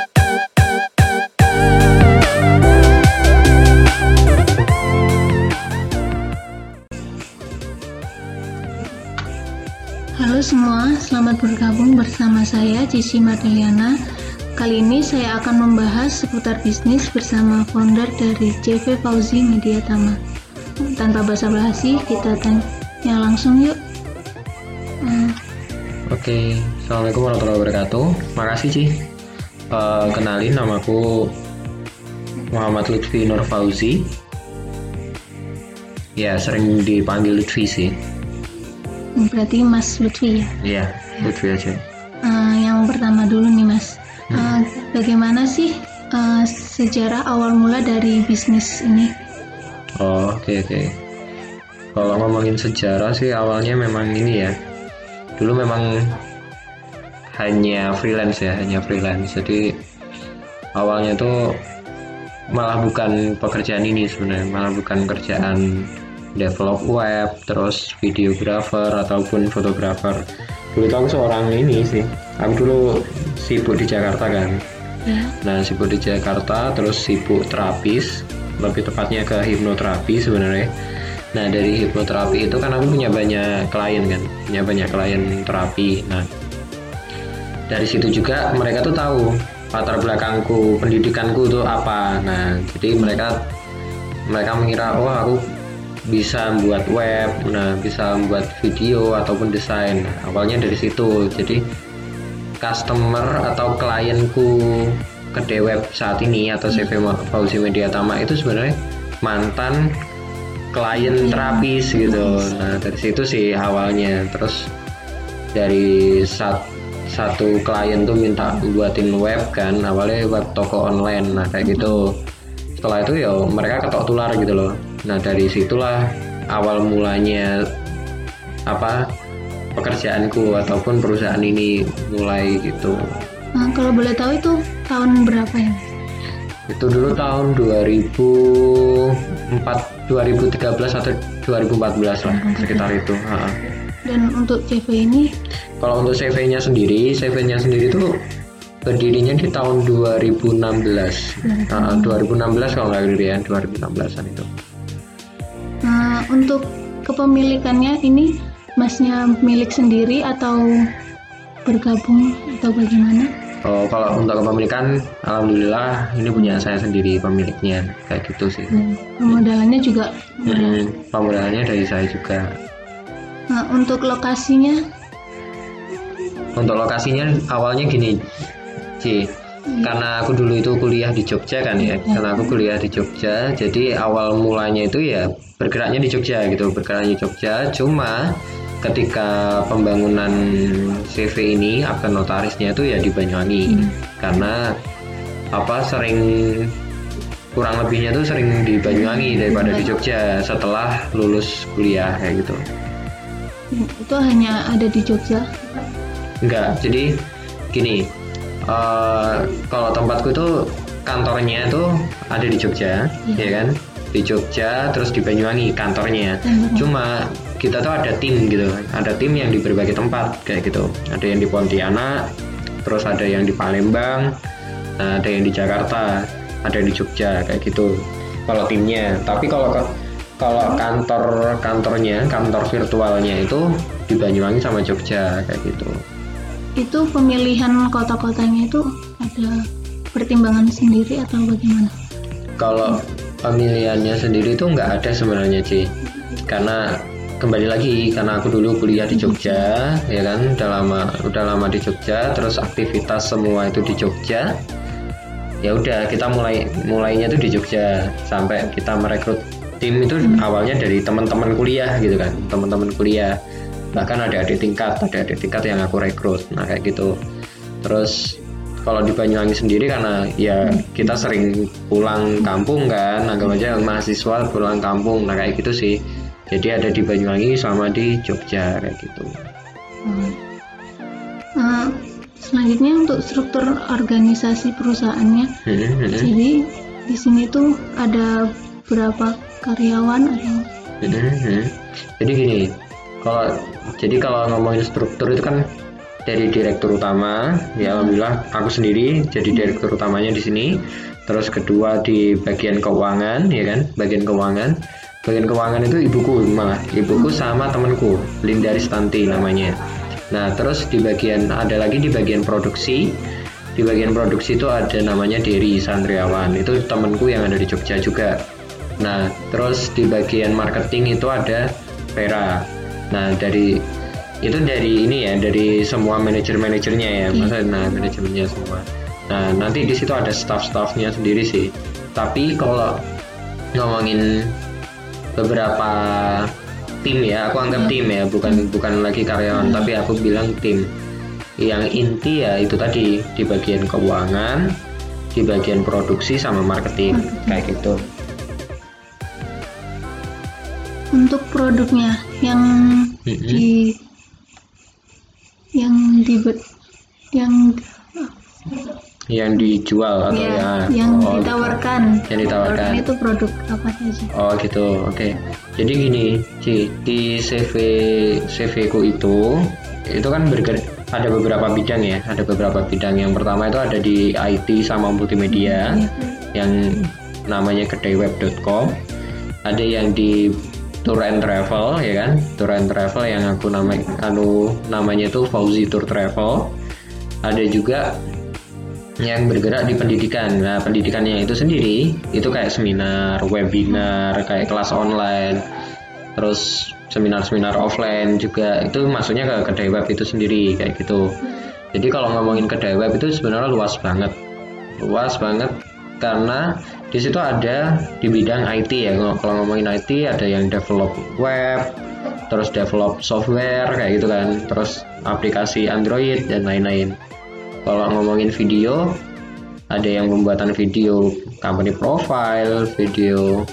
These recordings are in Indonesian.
Halo semua, selamat bergabung bersama saya Cici Mardeliana. Kali ini saya akan membahas seputar bisnis bersama founder dari CV Fauzi Media Tama. Tanpa basa-basi, kita tanya langsung yuk. Hmm, Oke, Assalamualaikum warahmatullahi wabarakatuh. Makasih Ci. Eh, kenalin namaku Muhammad Lutfi Nur Fauzi. Ya, sering dipanggil Lutfi sih. berarti Mas Lutfi ya. Iya, Lutfi aja. Eh, yang pertama dulu nih Mas, Eh, bagaimana sih eh, sejarah awal mula dari bisnis ini? Oh, oke oke. Kalau ngomongin sejarah sih awalnya memang ini ya. Dulu memang hanya freelance ya, hanya freelance. Jadi awalnya tuh malah bukan pekerjaan ini sebenarnya, malah bukan kerjaan develop web, terus videographer ataupun fotografer. Dulu tuh aku seorang ini sih. Aku dulu sibuk di Jakarta kan. Ya, Nah, sibuk di Jakarta, terus sibuk terapis, lebih tepatnya ke hipnoterapi sebenarnya. Nah, dari hipnoterapi itu kan aku punya banyak klien kan, punya banyak klien terapi. Nah, dari situ juga mereka tuh tahu latar belakangku, pendidikanku itu apa. Nah, jadi mereka mereka mengira, oh aku bisa membuat web, nah bisa membuat video ataupun desain. Nah, awalnya dari situ. Jadi customer atau klienku kedai web saat ini atau CV Fauzi Media Tama itu sebenarnya mantan klien terapis gitu. Nah dari situ sih awalnya. Terus dari sat- satu klien tuh minta buatin web kan, awalnya web toko online. Nah kayak gitu. Setelah itu ya mereka ketok tular gitu loh. Nah dari situlah awal mulanya apa pekerjaanku ataupun perusahaan ini mulai gitu. Nah, kalau boleh tahu itu tahun berapa ya? Itu dulu tahun 2004 2013 atau 2014 lah sekitar itu. Ha. Dan untuk CV ini, Kalau untuk CV-nya sendiri, CV-nya sendiri tuh berdirinya di tahun 2016. Ha, 2016 kalau nggak keliru ya, 2016an itu. nah, untuk kepemilikannya ini masnya milik sendiri atau bergabung atau bagaimana? Oh, kalau untuk kepemilikan, alhamdulillah ini punya saya sendiri pemiliknya, kayak gitu sih. Dan pemodalannya juga. Hmm, pemodalannya dari saya juga. Nah, untuk lokasinya, Untuk lokasinya awalnya gini, Ci. Karena aku dulu itu kuliah di Jogja kan ya, karena aku kuliah di Jogja, jadi awal mulanya itu ya bergeraknya di Jogja gitu, bergeraknya di Jogja. Cuma ketika pembangunan CV ini akte notarisnya itu ya di Banyuwangi, karena apa sering kurang lebihnya tuh sering di Banyuwangi daripada di Jogja setelah lulus kuliah kayak gitu. Itu hanya ada di Jogja. Enggak, jadi gini, eh, kalau tempatku itu kantornya itu ada di Jogja, ya kan? Di Jogja, terus di Banyuwangi kantornya. Cuma kita tuh ada tim gitu, ada tim yang di berbagai tempat kayak gitu. Ada yang di Pontianak, terus ada yang di Palembang, ada yang di Jakarta, ada yang di Jogja kayak gitu. Kalau timnya, tapi kalau kalau kantor kantornya, kantor virtualnya itu di Banyuwangi sama Jogja kayak gitu. Itu pemilihan kota-kotanya itu ada pertimbangan sendiri atau bagaimana? Kalau pemilihannya sendiri tuh nggak ada sebenarnya sih, karena kembali lagi karena aku dulu kuliah di Jogja, ya kan, udah lama udah lama di Jogja, terus aktivitas semua itu di Jogja. Ya udah kita mulai mulainya tuh di Jogja sampai kita merekrut tim itu awalnya dari teman-teman kuliah gitu kan, teman-teman kuliah. Bahkan ada adik tingkat, ada adik tingkat yang aku rekrut. Nah kayak gitu. Terus kalau di Banyuwangi sendiri karena ya kita sering pulang kampung kan anggap aja mahasiswa pulang kampung nah kayak gitu sih jadi ada di Banyuwangi sama di Jogja kayak gitu Hmm. Nah, selanjutnya untuk struktur organisasi perusahaannya, Hmm, hmm, jadi di sini tuh ada berapa karyawan atau hmm, jadi gini kalau jadi kalau ngomongin struktur itu kan dari direktur utama ya alhamdulillah aku sendiri jadi direktur utamanya di sini. Terus kedua di bagian keuangan ya kan? Bagian keuangan. Bagian keuangan itu ibuku malah ibuku sama temanku Linda Ristanti namanya. Nah terus di bagian ada lagi di bagian produksi. Di bagian produksi itu ada namanya Dery Sandriawan itu temanku yang ada di Jogja juga nah terus di bagian marketing itu ada Vera. Nah dari itu dari ini ya dari semua manajer-manajernya ya masa nah manajemennya semua. Nah, nanti di situ ada staff-staffnya sendiri sih. Tapi kalau ngomongin beberapa tim ya, aku anggap tim ya, bukan bukan lagi karyawan, tapi aku bilang tim. Yang inti ya itu tadi di bagian keuangan, di bagian produksi sama marketing, kayak gitu. Untuk produknya yang di yang di yang yang dijual atau ya, yang oh, gitu. ditawarkan. yang ditawarkan. Itu produk apa saja? Oh gitu. Oke. Okay. jadi gini Ci di CV CV ku itu itu kan bergerak ada beberapa bidang ya. Ada beberapa bidang. Yang pertama itu ada di IT sama multimedia ya. yang namanya kedayweb.com ada yang di tour and travel ya kan? Tour and travel yang aku nama anu namanya itu Fauzi Tour Travel. Ada juga yang bergerak di pendidikan. Nah, pendidikannya itu sendiri itu kayak seminar, webinar, kayak kelas online, terus seminar-seminar offline juga. Itu masuknya ke kedai web itu sendiri kayak gitu. Jadi kalau ngomongin kedai web itu sebenarnya luas banget, luas banget karena di situ ada di bidang IT ya. Kalau ngomongin IT ada yang develop web, terus develop software kayak gitu kan, terus aplikasi Android dan lain-lain. Kalau ngomongin video ada yang pembuatan video company profile video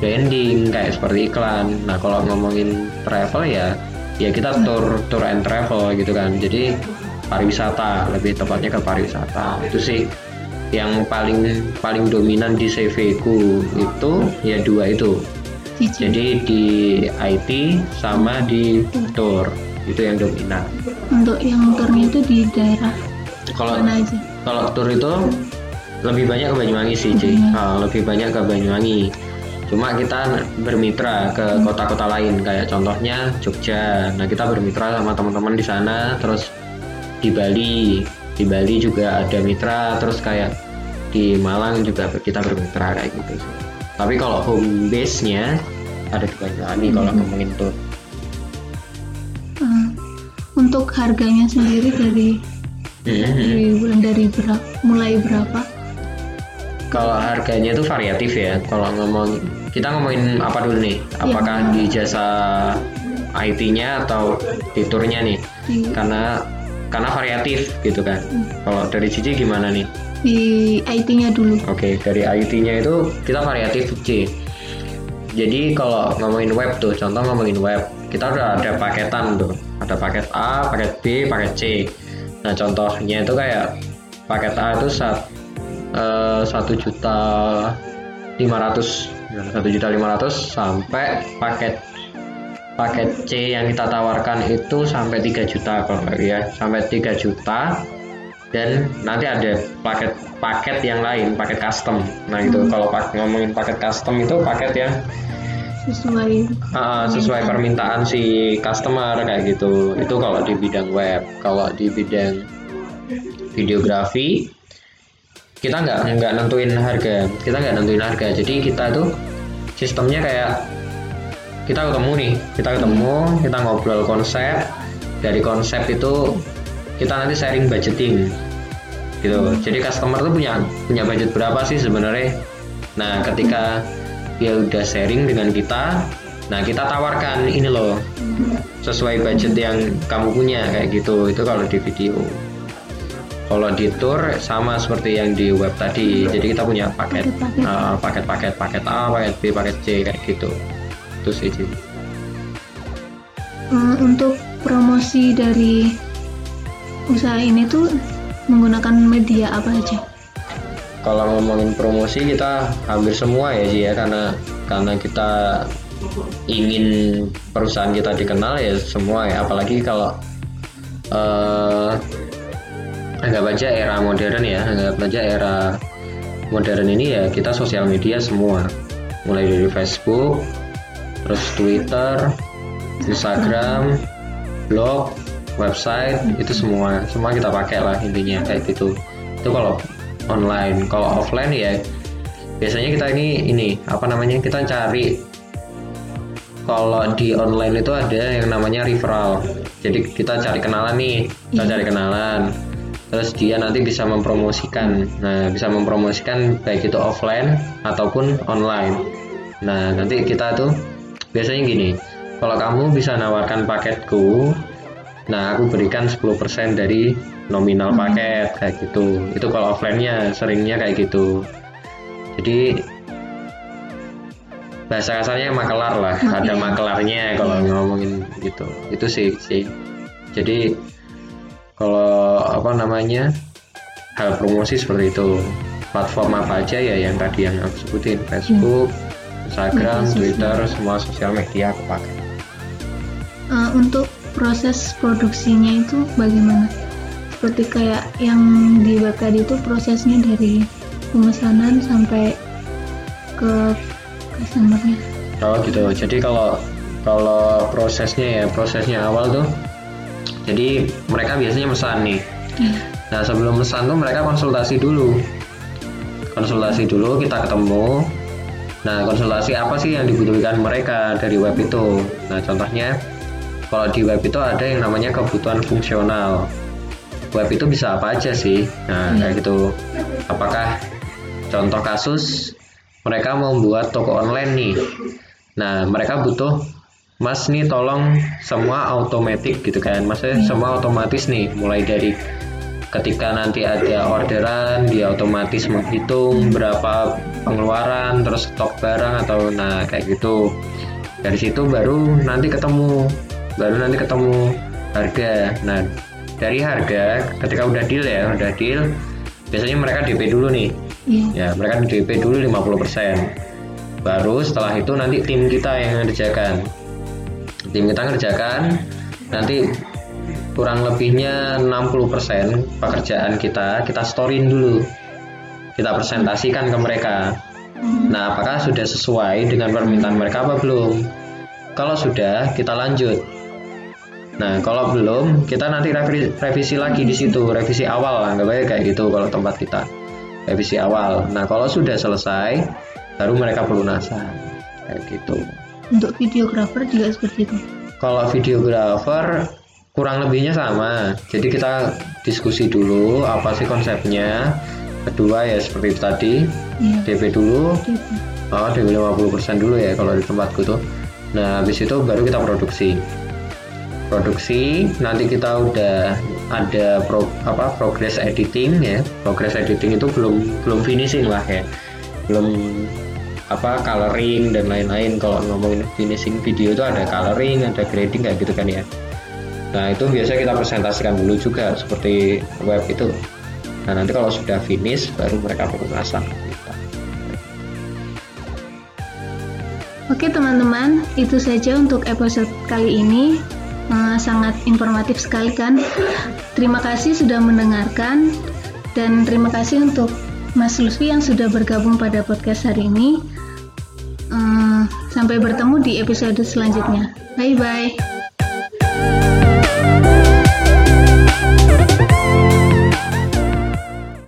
branding kayak seperti iklan. Nah kalau ngomongin travel ya ya kita tour tour and travel gitu kan. Jadi pariwisata lebih tepatnya ke pariwisata. Itu sih yang paling paling dominan di CV ku itu ya dua itu. Jadi di IT sama di tour itu yang dominan. Untuk yang tournya itu di daerah kalau kalau tour itu lebih banyak ke Banyuwangi sih Ci hmm. uh, lebih banyak ke Banyuwangi. Cuma kita bermitra ke hmm. kota-kota lain kayak contohnya Jogja. Nah kita bermitra sama teman-teman di sana terus di Bali. Di Bali juga ada mitra terus kayak di Malang juga kita bermitra kayak gitu sih tapi kalau home base nya ada di Banyuwangi hmm. kalau ngomongin tuh uh, untuk harganya sendiri dari dari bulan dari berapa mulai berapa kalau harganya itu variatif ya kalau ngomong kita ngomongin apa dulu nih iya. apakah ya. di jasa IT-nya atau di turnya nih ya. karena karena variatif gitu kan hmm. kalau dari Cici gimana nih di IT-nya dulu. Oke okay, dari IT-nya itu kita variatif C jadi kalau ngomongin web tuh contoh ngomongin web kita udah ada paketan tuh. Ada paket A paket B paket C. Nah contohnya itu kayak paket A itu eh, satu juta lima ratus satu juta lima ratus sampai paket paket C yang kita tawarkan itu sampai 3 juta kalau ya. Sampai 3 juta dan nanti ada paket paket yang lain paket custom. Nah itu hmm. kalau pak, ngomongin paket custom itu paket yang sesuai uh, sesuai permintaan. si customer kayak gitu. Itu kalau di bidang web kalau di bidang videografi kita nggak nggak nentuin harga. Kita nggak nentuin harga. Jadi kita tuh sistemnya kayak kita ketemu nih kita ketemu kita ngobrol konsep. Dari konsep itu kita nanti sharing budgeting. Gitu. Jadi customer tuh punya punya budget berapa sih sebenarnya? Nah ketika dia udah sharing dengan kita nah kita tawarkan ini loh sesuai budget yang kamu punya kayak gitu. Itu kalau di video. Kalau di tour sama seperti yang di web tadi. Jadi kita punya paket uh, paket paket paket A paket B paket C kayak gitu. Itu sih uh, untuk promosi dari usaha ini tuh menggunakan media apa aja? Kalau ngomongin promosi kita hampir semua ya sih ya. Karena karena kita ingin perusahaan kita dikenal ya semua ya. Apalagi kalau uh, anggap aja era modern ya. Anggap aja era modern ini ya kita sosial media semua. Mulai dari Facebook terus Twitter Instagram blog website itu semua semua kita pakai lah intinya kayak gitu. Itu kalau online. Kalau offline ya biasanya kita ini ini apa namanya kita cari kalau di online itu ada yang namanya referral. Jadi kita cari kenalan nih kita iya. cari kenalan. Terus dia nanti bisa mempromosikan. Nah bisa mempromosikan baik itu offline ataupun online. Nah nanti kita tuh biasanya gini. Kalau kamu bisa nawarkan paketku nah aku berikan 10% dari nominal hmm. paket kayak gitu. Itu kalau offline-nya seringnya kayak gitu. Jadi bahasa kasarnya makelar lah. Makin. ada makelarnya kalau yeah. ngomongin gitu. Itu sih sih. Jadi kalau apa namanya hal promosi seperti itu. Platform apa aja ya yang tadi yang aku sebutin? Facebook yeah. Instagram yeah, Twitter semua sosial media aku pakai. Uh, untuk proses produksinya itu bagaimana? Seperti kayak yang di web tadi itu prosesnya dari pemesanan sampai ke customernya. Oh gitu. Jadi kalau kalau prosesnya ya prosesnya awal tuh jadi mereka biasanya pesan nih. Hmm. nah sebelum pesan tuh mereka konsultasi dulu. Konsultasi dulu kita ketemu. Nah konsultasi apa sih yang dibutuhkan mereka dari web itu? Nah contohnya kalau di web itu ada yang namanya kebutuhan fungsional. Web itu bisa apa aja sih? Nah hmm. kayak gitu. Apakah contoh kasus mereka mau buat toko online nih. Nah mereka butuh mas nih tolong semua otomatis gitu kan. Maksudnya hmm. semua otomatis nih. Mulai dari ketika nanti ada orderan dia otomatis menghitung berapa pengeluaran terus stok barang atau nah kayak gitu. Dari situ baru nanti ketemu baru nanti ketemu harga. Nah dari harga ketika udah deal ya udah deal biasanya mereka DP dulu nih. Yeah. ya mereka DP dulu 50% baru setelah itu nanti tim kita yang ngerjakan. Tim kita ngerjakan nanti kurang lebihnya 60% pekerjaan kita kita storyin dulu. Kita presentasikan ke mereka. Hmm. nah apakah sudah sesuai dengan permintaan mereka apa belum? Kalau sudah kita lanjut Nah, kalau belum, kita nanti revisi, revisi lagi di situ, revisi awal, anggap aja kayak gitu kalau tempat kita revisi awal. Nah, kalau sudah selesai, baru mereka pelunasan. Kayak gitu. Untuk videografer juga seperti itu? Kalau videografer kurang lebihnya sama. Jadi kita diskusi dulu apa sih konsepnya. Kedua ya seperti itu tadi, iya. DP dulu. DP. Oh, DP 50% dulu ya kalau di tempatku tuh. Nah, habis itu baru kita produksi produksi. Nanti kita udah ada pro, apa progress editing ya. Progress editing itu belum belum finishing lah ya. Belum apa coloring dan lain-lain. Kalau ngomongin finishing video itu ada coloring ada grading kayak gitu kan ya. Nah itu biasanya kita presentasikan dulu juga seperti web itu. Nah nanti kalau sudah finish baru mereka perlu pasang Oke teman-teman, itu saja untuk episode kali ini uh, sangat informatif sekali kan. Terima kasih sudah mendengarkan dan terima kasih untuk Mas Lutfi yang sudah bergabung pada podcast hari ini. Uh, sampai bertemu di episode selanjutnya. Bye bye.